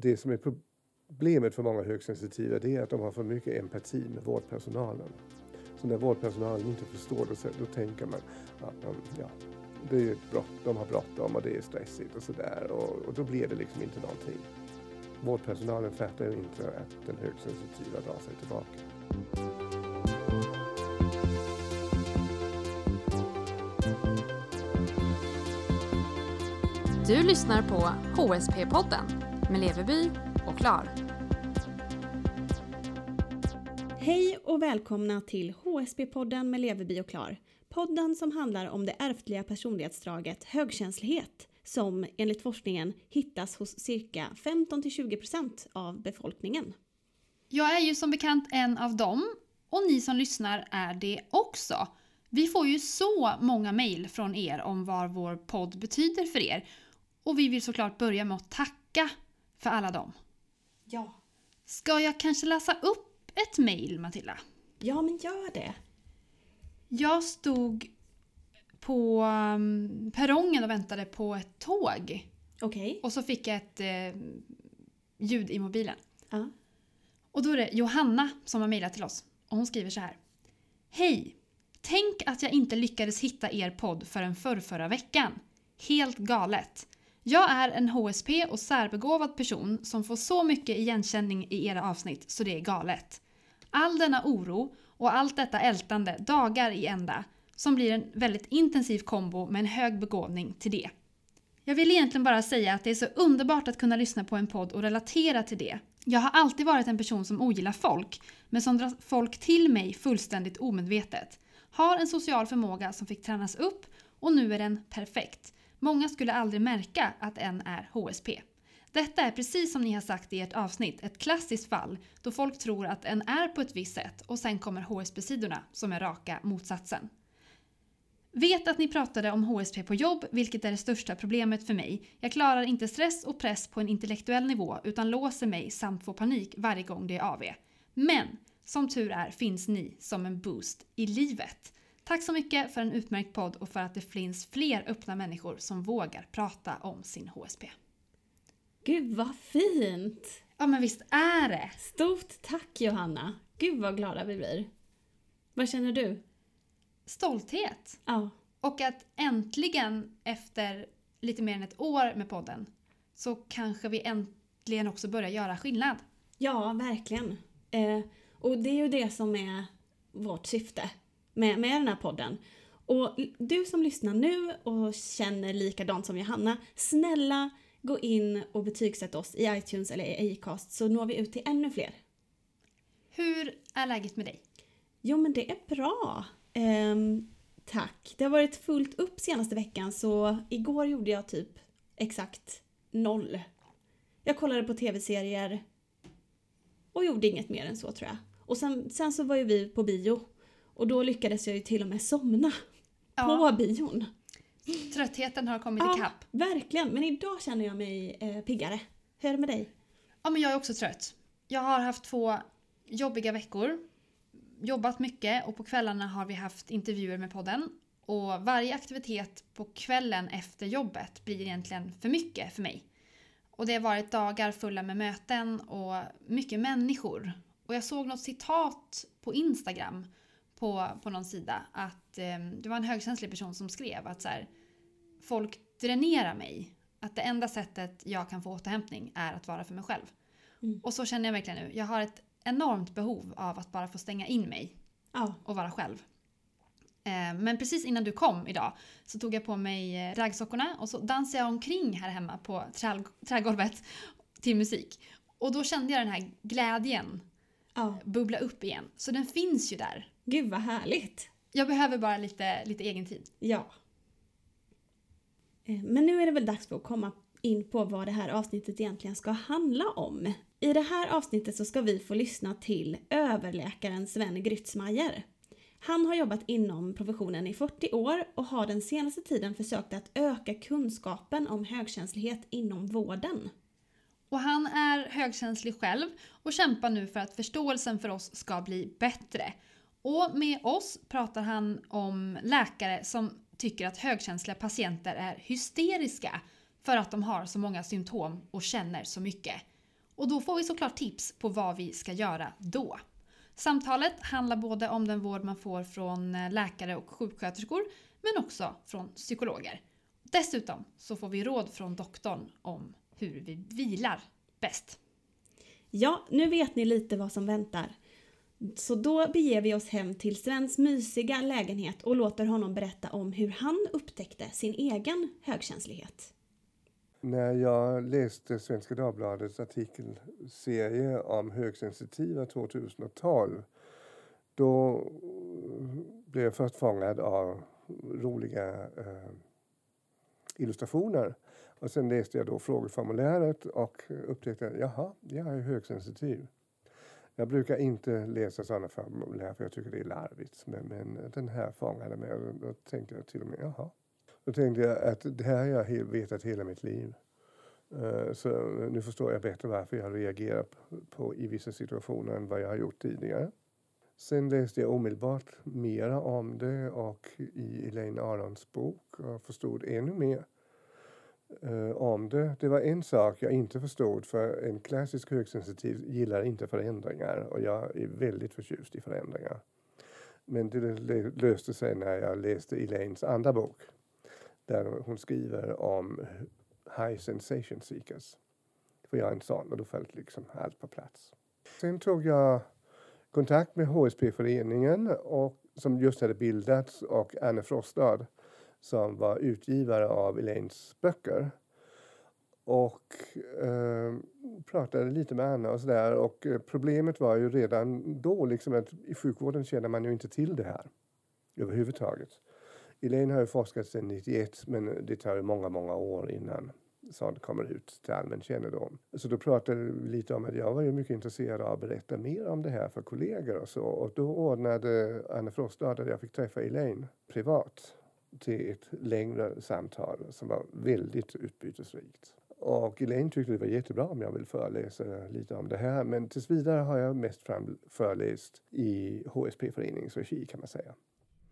det som är problemet för många högsensitiva det är att de har för mycket empati med vårdpersonalen. Så när vårdpersonalen inte förstår det, då tänker man att ja, det är brott, de har bråttom och det är stressigt och sådär och, och då blir det liksom inte någonting. Vårdpersonalen fattar ju inte att den högsensitiva drar sig tillbaka. Du lyssnar på HSP-podden med Leveby och Klar. Hej och välkomna till HSP-podden med Leveby och Klar. Podden som handlar om det ärftliga personlighetsdraget högkänslighet som enligt forskningen hittas hos cirka 15-20% av befolkningen. Jag är ju som bekant en av dem och ni som lyssnar är det också. Vi får ju så många mejl från er om vad vår podd betyder för er och vi vill såklart börja med att tacka för alla dem. Ja. Ska jag kanske läsa upp ett mejl, Matilda? Ja, men gör det. Jag stod på um, perrongen och väntade på ett tåg. Okej. Okay. Och så fick jag ett eh, ljud i mobilen. Uh. Och då är det Johanna som har mejlat till oss. Och hon skriver så här. Hej! Tänk att jag inte lyckades hitta er podd förrän förr, förra veckan. Helt galet. Jag är en HSP och särbegåvad person som får så mycket igenkänning i era avsnitt så det är galet. All denna oro och allt detta ältande dagar i ända som blir en väldigt intensiv kombo med en hög begåvning till det. Jag vill egentligen bara säga att det är så underbart att kunna lyssna på en podd och relatera till det. Jag har alltid varit en person som ogillar folk, men som drar folk till mig fullständigt omedvetet. Har en social förmåga som fick tränas upp och nu är den perfekt. Många skulle aldrig märka att en är HSP. Detta är precis som ni har sagt i ert avsnitt ett klassiskt fall då folk tror att en är på ett visst sätt och sen kommer HSP-sidorna som är raka motsatsen. Vet att ni pratade om HSP på jobb, vilket är det största problemet för mig. Jag klarar inte stress och press på en intellektuell nivå utan låser mig samt får panik varje gång det är AV. Men som tur är finns ni som en boost i livet. Tack så mycket för en utmärkt podd och för att det finns fler öppna människor som vågar prata om sin HSP. Gud vad fint! Ja men visst är det! Stort tack Johanna! Gud vad glada vi blir. Vad känner du? Stolthet. Ja. Och att äntligen efter lite mer än ett år med podden så kanske vi äntligen också börjar göra skillnad. Ja, verkligen. Eh, och det är ju det som är vårt syfte med, med den här podden. Och du som lyssnar nu och känner likadant som Johanna, snälla gå in och betygsätt oss i iTunes eller i Acast så når vi ut till ännu fler. Hur är läget med dig? Jo men det är bra. Ehm, tack. Det har varit fullt upp senaste veckan så igår gjorde jag typ exakt noll. Jag kollade på tv-serier och gjorde inget mer än så tror jag. Och sen, sen så var ju vi på bio och då lyckades jag ju till och med somna ja. på bion. Tröttheten har kommit ja, ikapp. verkligen. Men idag känner jag mig eh, piggare. Hur är det med dig? Ja, men jag är också trött. Jag har haft två jobbiga veckor. Jobbat mycket och på kvällarna har vi haft intervjuer med podden. Och varje aktivitet på kvällen efter jobbet blir egentligen för mycket för mig. Och det har varit dagar fulla med möten och mycket människor. Och jag såg något citat på Instagram på, på någon sida att eh, det var en högkänslig person som skrev att så här, folk dränerar mig. Att det enda sättet jag kan få återhämtning är att vara för mig själv. Mm. Och så känner jag verkligen nu. Jag har ett enormt behov av att bara få stänga in mig ja. och vara själv. Eh, men precis innan du kom idag så tog jag på mig eh, ragsockorna och så dansade jag omkring här hemma på trädgolvet till musik. Och då kände jag den här glädjen ja. bubbla upp igen. Så den finns ju där. Gud vad härligt! Jag behöver bara lite, lite egen tid. Ja. Eh, men nu är det väl dags för att komma in på vad det här avsnittet egentligen ska handla om. I det här avsnittet så ska vi få lyssna till överläkaren Sven Grytzmeier. Han har jobbat inom professionen i 40 år och har den senaste tiden försökt att öka kunskapen om högkänslighet inom vården. Och han är högkänslig själv och kämpar nu för att förståelsen för oss ska bli bättre. Och med oss pratar han om läkare som tycker att högkänsliga patienter är hysteriska för att de har så många symptom och känner så mycket. Och då får vi såklart tips på vad vi ska göra då. Samtalet handlar både om den vård man får från eh, läkare och sjuksköterskor men också från psykologer. Dessutom så får vi råd från doktorn om hur vi vilar bäst. Ja, nu vet ni lite vad som väntar. Så då beger vi oss hem till Svens mysiga lägenhet och låter honom berätta om hur han upptäckte sin egen högkänslighet. När jag läste Svenska Dagbladets artikelserie om högsensitiva 2012 då blev jag först fångad av roliga eh, illustrationer. Och sen läste jag då frågeformuläret och upptäckte att jaha, jag är högsensitiv. Jag brukar inte läsa sådana formulär för jag tycker det är larvigt. Men, men den här fångade mig och då tänkte jag till och med jaha. Då tänkte jag att det här har jag vetat hela mitt liv. Eh, så nu förstår jag bättre varför jag reagerar på, på, i vissa situationer än vad jag har gjort tidigare. Sen läste jag omedelbart mera om det och i Elaine Arons bok och förstod ännu mer eh, om det. Det var en sak jag inte förstod för en klassisk högsensitiv gillar inte förändringar och jag är väldigt förtjust i förändringar. Men det löste sig när jag läste Elaines andra bok där hon skriver om high sensation seekers. För jag är en sån och då föll liksom allt på plats. Sen tog jag kontakt med HSP-föreningen och, som just hade bildats och Anne Frostad som var utgivare av Elaines böcker. Och eh, pratade lite med Anna och sådär och eh, problemet var ju redan då liksom att i sjukvården känner man ju inte till det här överhuvudtaget. Elaine har ju forskat sedan 91 men det tar ju många, många år innan sånt kommer ut till allmän kännedom. Så då pratade vi lite om att jag var ju mycket intresserad av att berätta mer om det här för kollegor och så. Och då ordnade Anna Frostad att jag fick träffa Elaine privat till ett längre samtal som var väldigt utbytesrikt. Och Elaine tyckte det var jättebra om jag vill föreläsa lite om det här. Men tills vidare har jag mest fram föreläst i HSP-föreningens regi kan man säga.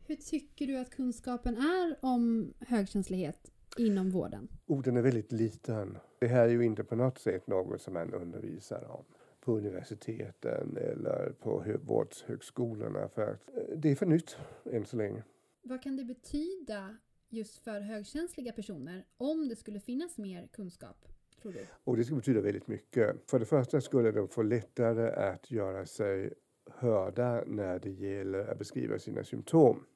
Hur tycker du att kunskapen är om högkänslighet inom vården? Oh, den är väldigt liten. Det här är ju inte på något sätt något som man undervisar om på universiteten eller på vårdhögskolorna för att eh, det är för nytt än så länge. Vad kan det betyda just för högkänsliga personer om det skulle finnas mer kunskap? Tror du? Och det skulle betyda väldigt mycket. För det första skulle de få lättare att göra sig hörda när det gäller att beskriva sina symptom.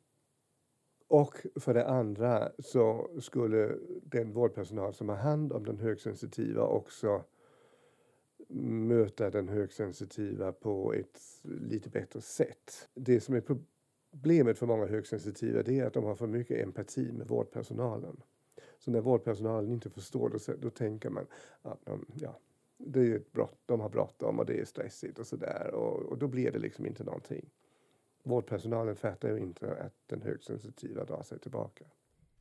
Och för det andra så skulle den vårdpersonal som har hand om den högsensitiva också möta den högsensitiva på ett lite bättre sätt. Det som är problemet för många högsensitiva det är att de har för mycket empati med vårdpersonalen. Så när vårdpersonalen inte förstår det då tänker man att de, ja, det är brott, de har bråttom och det är stressigt och sådär och, och då blir det liksom inte någonting. Vårdpersonalen fattar ju inte att den högsensitiva drar sig tillbaka.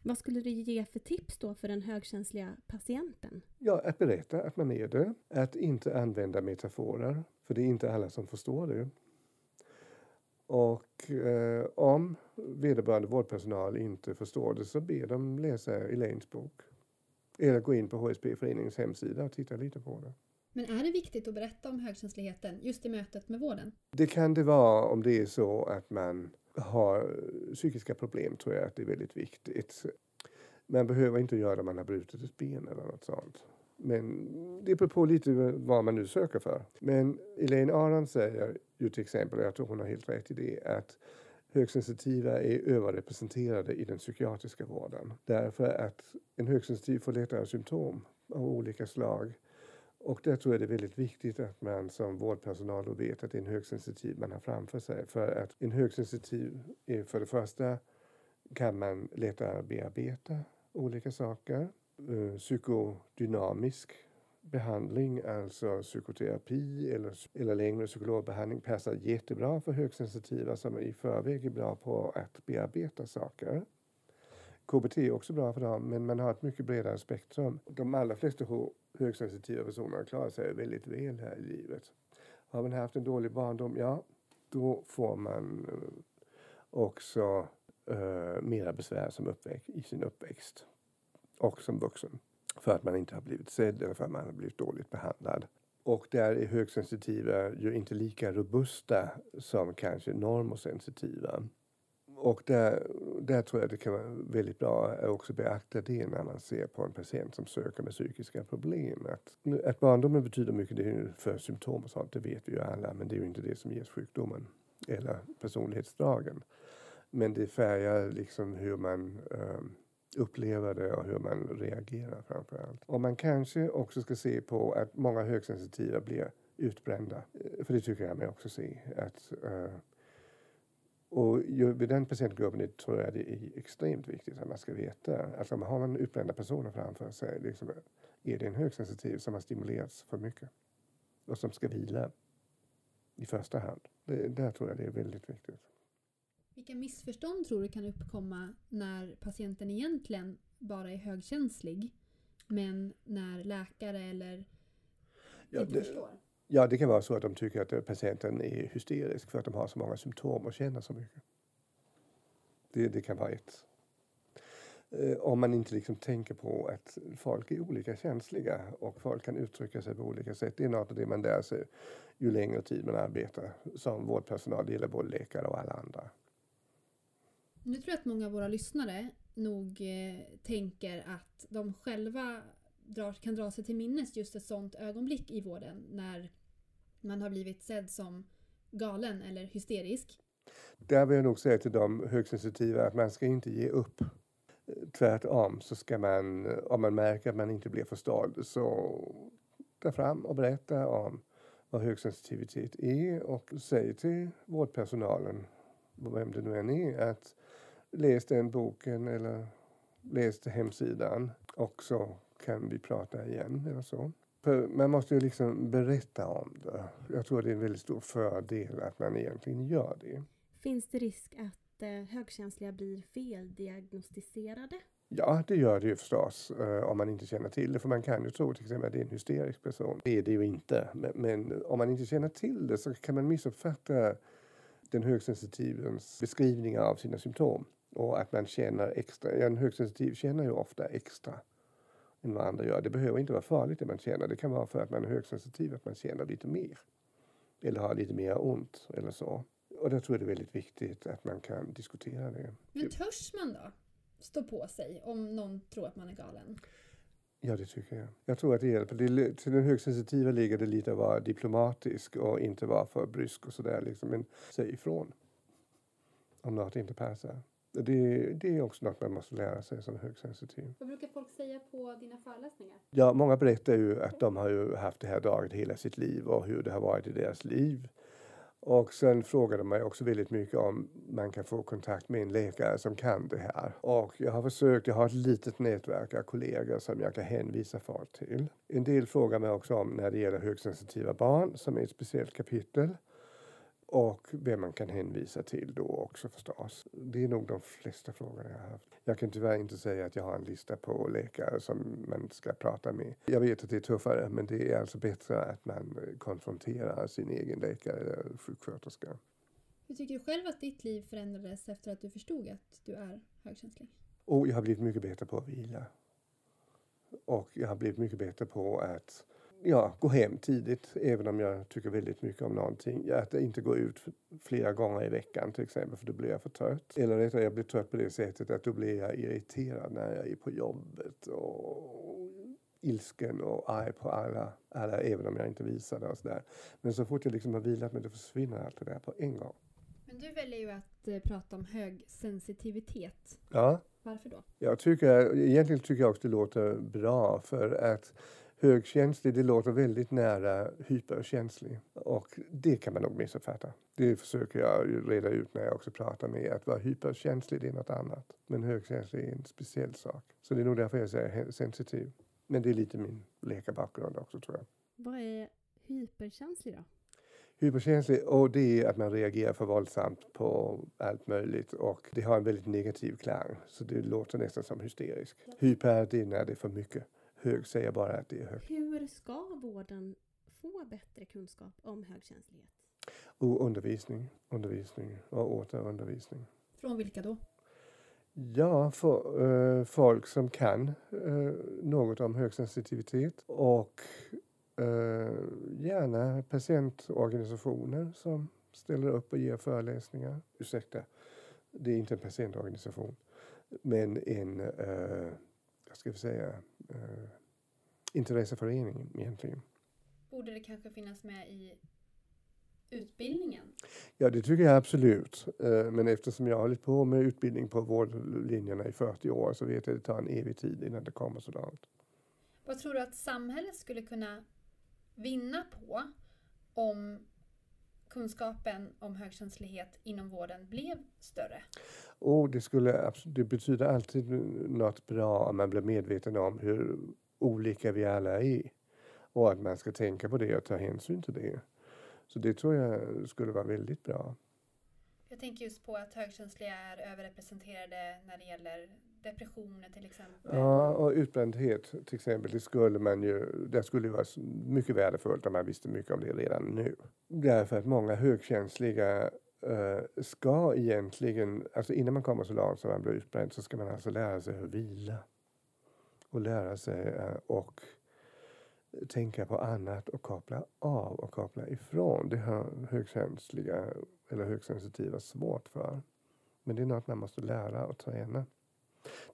Vad skulle du ge för tips då för den högkänsliga patienten? Ja, att berätta att man är det. Att inte använda metaforer, för det är inte alla som förstår det. Och eh, om vederbörande vårdpersonal inte förstår det så ber de läsa Elaines bok. Eller gå in på HSP-föreningens hemsida och titta lite på det. Men är det viktigt att berätta om högkänsligheten just i mötet med vården? Det kan det vara om det är så att man har psykiska problem tror jag att det är väldigt viktigt. Man behöver inte göra det om man har brutit ett ben eller något sånt. Men det beror på lite vad man nu söker för. Men Elaine Aron säger ju till exempel, och jag tror hon har helt rätt i det, att högsensitiva är överrepresenterade i den psykiatriska vården. Därför att en högsensitiv får lättare symptom av olika slag och där tror jag det är väldigt viktigt att man som vårdpersonal då vet att det är en högsensitiv man har framför sig. För att en högsensitiv är för det första kan man lättare bearbeta olika saker. Eh, psykodynamisk behandling, alltså psykoterapi eller, eller längre psykologbehandling passar jättebra för högsensitiva som i förväg är bra på att bearbeta saker. KBT är också bra för dem, men man har ett mycket bredare spektrum. De allra flesta högsensitiva personer klarar sig väldigt väl här i livet. Har man haft en dålig barndom, ja, då får man eh, också uh, mera besvär som uppväxt, i sin uppväxt och som vuxen. För att man inte har blivit sedd eller för att man har blivit dåligt behandlad. Och där är högsensitiva ju inte lika robusta som kanske normosensitiva. Och där, där tror jag det kan vara väldigt bra att också beakta det när man ser på en patient som söker med psykiska problem. Att, att barndomen betyder mycket det är för symptom och sånt, det vet vi ju alla, men det är ju inte det som ger sjukdomen eller personlighetsdragen. Men det färgar liksom hur man um, upplever det och hur man reagerar framför allt. Och man kanske också ska se på att många högsensitiva blir utbrända. Eh, för det tycker jag mig också se. Att, uh, och vid den patientgruppen tror jag det är extremt viktigt att man ska veta. Alltså om man har man utbrända personer framför sig, liksom, är det en högsensitiv som har stimulerats för mycket? Och som ska vila i första hand. Det, där tror jag det är väldigt viktigt. Vilka missförstånd tror du kan uppkomma när patienten egentligen bara är högkänslig men när läkare eller ja, inte det, förstår? Ja, det kan vara så att de tycker att patienten är hysterisk för att de har så många symptom och känner så mycket. Det, det kan vara ett. Eh, om man inte liksom tänker på att folk är olika känsliga och folk kan uttrycka sig på olika sätt. Det är något av det man lär sig ju längre tid man arbetar som vårdpersonal. Det gäller både läkare och alla andra. Nu tror jag att många av våra lyssnare nog eh, tänker att de själva drar, kan dra sig till minnes just ett sånt ögonblick i vården när man har blivit sedd som galen eller hysterisk. Där vill jag nog säga till de högsensitiva att man ska inte ge upp. Tvärtom så ska man, om man märker att man inte blir förstådd, så ta fram och berätta om vad högsensitivitet är och säg till vårdpersonalen, vem det nu än är, att läs den boken eller läs hemsidan och så kan vi prata igen eller så. För man måste ju liksom berätta om det. Jag tror det är en väldigt stor fördel att man egentligen gör det. Finns det risk att eh, högkänsliga blir feldiagnostiserade? Ja, det gör det ju förstås eh, om man inte känner till det. För man kan ju tro till exempel att det är en hysterisk person. Det är det ju inte. Men, men om man inte känner till det så kan man missuppfatta den högsensitivens beskrivningar av sina symptom. Och att man känner extra. En högsensitiv känner ju ofta extra än vad andra gör. Det behöver inte vara farligt det man känner. Det kan vara för att man är högsensitiv, att man känner lite mer. Eller har lite mer ont eller så. Och då tror jag det är väldigt viktigt att man kan diskutera det. Men törs man då stå på sig om någon tror att man är galen? Ja, det tycker jag. Jag tror att det hjälper. Det, till den högsensitiva ligger det lite att vara diplomatisk och inte vara för brysk och sådär. Liksom. Men säg ifrån om något inte passar. Det, det är också något man måste lära sig som högsensitiv. Vad brukar folk säga på dina föreläsningar? Ja, många berättar ju att de har haft det här draget hela sitt liv och hur det har varit i deras liv. Och sen frågade man också väldigt mycket om man kan få kontakt med en läkare som kan det här. Och jag har försökt, jag har ett litet nätverk av kollegor som jag kan hänvisa folk till. En del frågar mig också om när det gäller högsensitiva barn som är ett speciellt kapitel och vem man kan hänvisa till då också förstås. Det är nog de flesta frågorna jag har haft. Jag kan tyvärr inte säga att jag har en lista på läkare som man ska prata med. Jag vet att det är tuffare men det är alltså bättre att man konfronterar sin egen läkare eller sjuksköterska. Hur tycker du själv att ditt liv förändrades efter att du förstod att du är högkänslig? Och jag har blivit mycket bättre på att vila. Och jag har blivit mycket bättre på att ja, gå hem tidigt, även om jag tycker väldigt mycket om någonting. Att inte gå ut flera gånger i veckan till exempel, för då blir jag för trött. Eller rättare, jag blir trött på det sättet att då blir jag irriterad när jag är på jobbet och ilsken och arg på alla, alla även om jag inte visar det och sådär. Men så fort jag liksom har vilat mig, då försvinner allt det där på en gång. Men du väljer ju att eh, prata om högsensitivitet. Ja. Varför då? Jag tycker, egentligen tycker jag också det låter bra för att högkänslig, det låter väldigt nära hyperkänslig. Och det kan man nog missuppfatta. Det försöker jag reda ut när jag också pratar med Att vara hyperkänslig, det är något annat. Men högkänslig är en speciell sak. Så det är nog därför jag säger sensitiv. Men det är lite min läkarbakgrund också tror jag. Vad är hyperkänslig då? Hyperkänslig, och det är att man reagerar för våldsamt på allt möjligt och det har en väldigt negativ klang. Så det låter nästan som hysterisk. Hyper, det är när det är för mycket hög säger bara att det är högt. Hur ska vården få bättre kunskap om högkänslighet? Och undervisning, undervisning och åter undervisning. Från vilka då? Ja, för, uh, folk som kan uh, något om högsensitivitet och Eh, gärna patientorganisationer som ställer upp och ger föreläsningar. Ursäkta, det är inte en patientorganisation. Men en, eh, jag ska säga, eh, intresseförening egentligen. Borde det kanske finnas med i utbildningen? Ja, det tycker jag absolut. Eh, Men eftersom jag har hållit på med utbildning på vårdlinjerna i 40 år så vet jag att det tar en evig tid innan det kommer så långt. Vad tror du att samhället skulle kunna vinna på om kunskapen om högkänslighet inom vården blev större? Oh, det, skulle, det betyder alltid något bra om man blir medveten om hur olika vi alla är. Och att man ska tänka på det och ta hänsyn till det. Så det tror jag skulle vara väldigt bra. Jag tänker just på att högkänsliga är överrepresenterade när det gäller depressioner till exempel. Ja, och utbrändhet till exempel, det skulle man ju, det skulle ju vara mycket värdefullt om man visste mycket om det redan nu. Därför att många högkänsliga uh, ska egentligen, alltså innan man kommer så långt som man blir utbränd så ska man alltså lära sig att vila. Och lära sig uh, och tänka på annat och koppla av och koppla ifrån. Det har högkänsliga eller högsensitiva svårt för. Men det är något man måste lära och träna.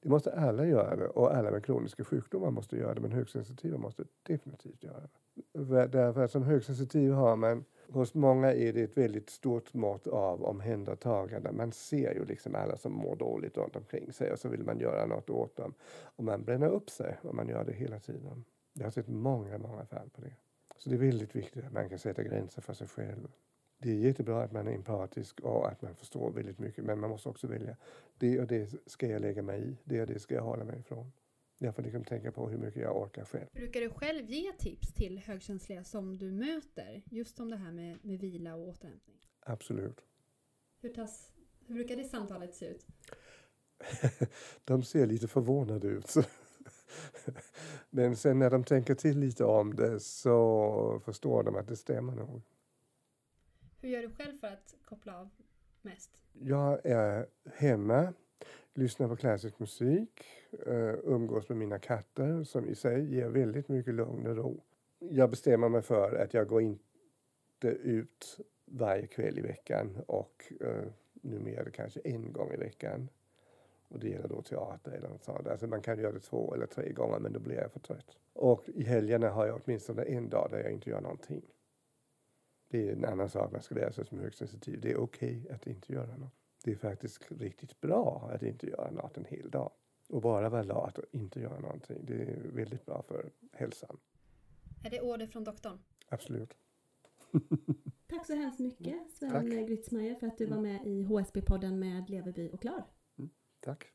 Det måste alla göra och alla med kroniska sjukdomar måste göra det men högsensitiva måste definitivt göra det. Därför att som högsensitiv har man, hos många är det ett väldigt stort mått av omhändertagande. Man ser ju liksom alla som mår dåligt runt omkring sig och så vill man göra något åt dem. Och man bränner upp sig och man gör det hela tiden. Jag har sett många, många fall på det. Så det är väldigt viktigt att man kan sätta gränser för sig själv. Det är jättebra att man är empatisk och att man förstår väldigt mycket men man måste också välja det och det ska jag lägga mig i, det och det ska jag hålla mig ifrån. Jag får liksom tänka på hur mycket jag orkar själv. Brukar du själv ge tips till högkänsliga som du möter? Just om det här med, med vila och återhämtning. Absolut. Hur, tas, hur brukar det samtalet se ut? de ser lite förvånade ut. Men sen när de tänker till lite om det så förstår de att det stämmer nog. Hur gör du själv för att koppla av mest? Jag är hemma, lyssnar på klassisk musik, eh, umgås med mina katter som i sig ger väldigt mycket lugn och ro. Jag bestämmer mig för att jag går inte ut varje kväll i veckan och eh, numera kanske en gång i veckan. Och det gäller då teater eller något sånt. Alltså man kan göra det två eller tre gånger men då blir jag för trött. Och i helgerna har jag åtminstone en dag där jag inte gör någonting. Det är en annan sak man ska lära sig som högsensitiv. Det är okej att inte göra något. Det är faktiskt riktigt bra att inte göra något en hel dag. Och bara vara lat och inte göra någonting. Det är väldigt bra för hälsan. Är det order från doktorn? Absolut. Tack så hemskt mycket Sven Tack. Grytzmeier för att du var med i HSB-podden med Leverby och Klar. Tack.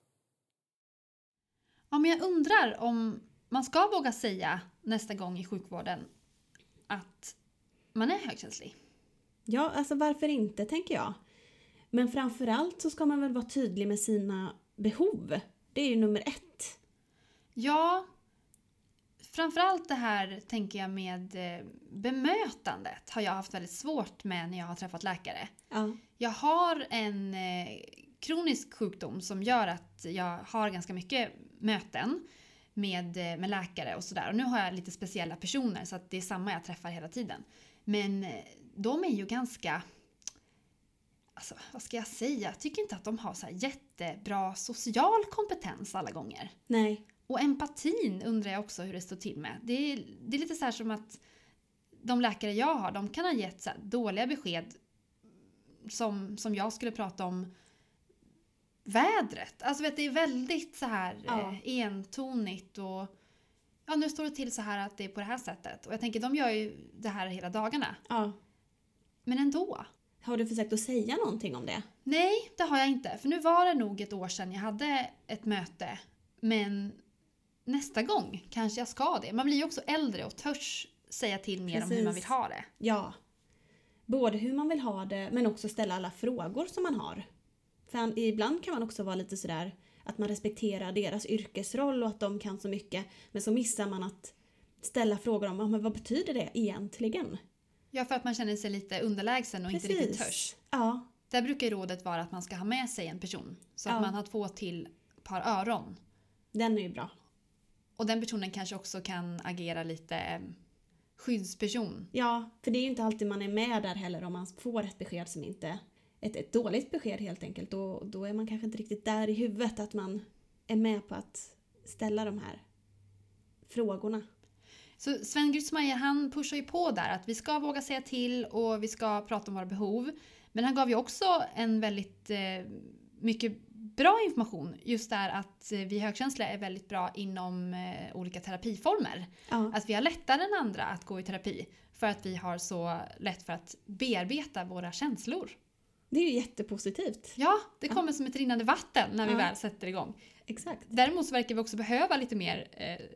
Ja, men jag undrar om man ska våga säga nästa gång i sjukvården att man är högkänslig. Ja, alltså varför inte tänker jag. Men framförallt så ska man väl vara tydlig med sina behov. Det är ju nummer ett. Ja, framförallt det här tänker jag med eh, bemötandet har jag haft väldigt svårt med när jag har träffat läkare. Ja. Jag har en eh, kronisk sjukdom som gör att jag har ganska mycket möten med, eh, med läkare och sådär. Och nu har jag lite speciella personer så att det är samma jag träffar hela tiden. Men eh, de är ju ganska... Alltså, vad ska jag säga? Jag tycker inte att de har så jättebra social kompetens alla gånger. Nej. Och empatin undrar jag också hur det står till med. Det är, det är lite så här som att de läkare jag har, de kan ha gett så dåliga besked som, som jag skulle prata om vädret. Alltså vet, det är väldigt så här Ja. eh, entonigt och ja, nu står det till så här att det är på det här sättet. Och jag tänker, de gör ju det här hela dagarna. Ja. Men ändå. Har du försökt att säga någonting om det? Nej, det har jag inte. För nu var det nog ett år sedan jag hade ett möte. Men nästa gång kanske jag ska det. Man blir ju också äldre och törs säga till mer om hur man Precis. vill ha det. Ja. Både hur man vill ha det men också ställa alla frågor som man har. För an- ibland kan man också vara lite sådär att man respekterar deras yrkesroll och att de kan så mycket. Men så missar man att ställa frågor om "Ja, men vad betyder det egentligen? Ja, för att man känner sig lite underlägsen och inte riktigt törs. Ja, Där brukar rådet vara att man ska ha med sig en person. Så att Ja. man har två till par öron. den är ju bra. Och den personen kanske också kan agera lite eh, skyddsperson. Ja, för det är ju inte alltid man är med där heller om man får ett besked som inte... Ett, ett dåligt besked helt enkelt. Då, då är man kanske inte riktigt där i huvudet att man är med på att ställa de här frågorna. Så Sven Grytzmeier han pushar ju på där att vi ska våga säga till och vi ska prata om våra behov. Men han gav ju också en väldigt eh, mycket bra information. Just där att eh, vi högkänsliga är väldigt bra inom eh, olika terapiformer. Ja, Att vi har lättare än andra att gå i terapi för att vi har så lätt för att bearbeta våra känslor. Det är ju jättepositivt. Ja, det kommer som ett rinnande vatten när vi väl sätter igång. Exakt. Däremot så verkar vi också behöva lite mer eh,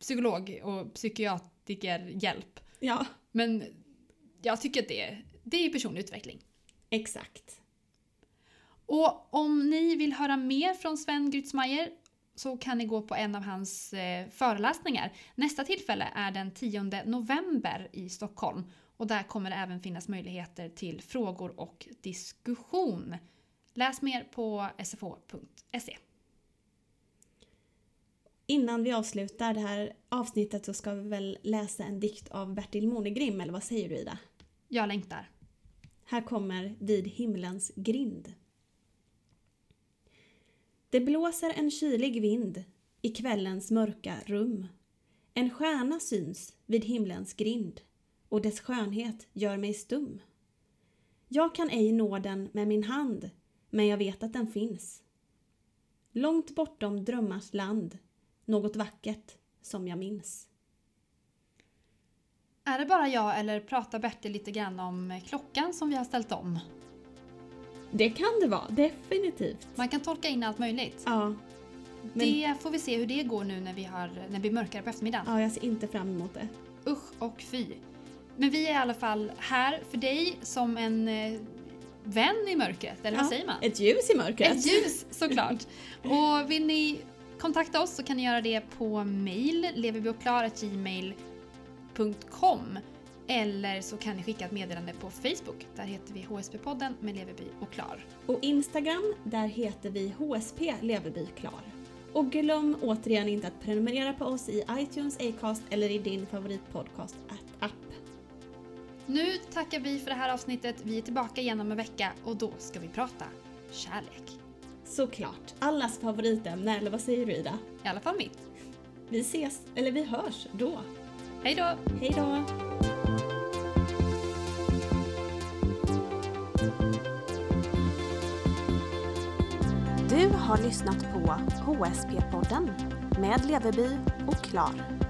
psykolog och psykiatrikerhjälp. Ja, Men jag tycker att det är, det är personlig utveckling. exakt. Och om ni vill höra mer från Sven Grytzmeier så kan ni gå på en av hans eh, föreläsningar. Nästa tillfälle är den 10 november i Stockholm och där kommer det även finnas möjligheter till frågor och diskussion. Läs mer på sfo.se. Innan vi avslutar det här avsnittet så ska vi väl läsa en dikt av Bertil Monegrim, eller vad säger du Ida? Jag längtar. Här kommer Vid himlens grind. Det blåser en kylig vind i kvällens mörka rum. En stjärna syns vid himlens grind och dess skönhet gör mig stum. Jag kan ej nå den med min hand, men jag vet att den finns. Långt bortom drömmars land, något vackert som jag minns. Är det bara jag eller pratar Bertil lite grann om klockan som vi har ställt om? Det kan det vara, definitivt. Man kan tolka in allt möjligt. Ja, Det får vi se hur det går nu när vi, har, när det blir mörkare på eftermiddagen. ja, jag ser inte fram emot det. Usch och fy. Men vi är i alla fall här för dig som en eh, vän i mörkret, eller vad Ja, säger man? Ett ljus i mörkret. Ett ljus såklart. Och vill ni kontakta oss så kan ni göra det på mail, leverbyoklar.gmail.com eller så kan ni skicka ett meddelande på Facebook. Där heter vi HSP-podden med Leverby och Klar. Och Instagram, där heter vi HSP Leverby Klar. Och glöm återigen inte att prenumerera på oss i iTunes, Acast eller i din favoritpodcast-app. Nu tackar vi för det här avsnittet. Vi är tillbaka igen om en vecka och då ska vi prata kärlek. Såklart, allas favoritämne, eller vad säger du Ida? I alla fall mitt. Vi ses, eller vi hörs då. Hej då! Hej då! Du har lyssnat på HSP-podden med Leverby och Klar.